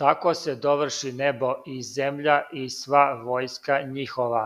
Тако се доврши небо и земља и сва војска њихова.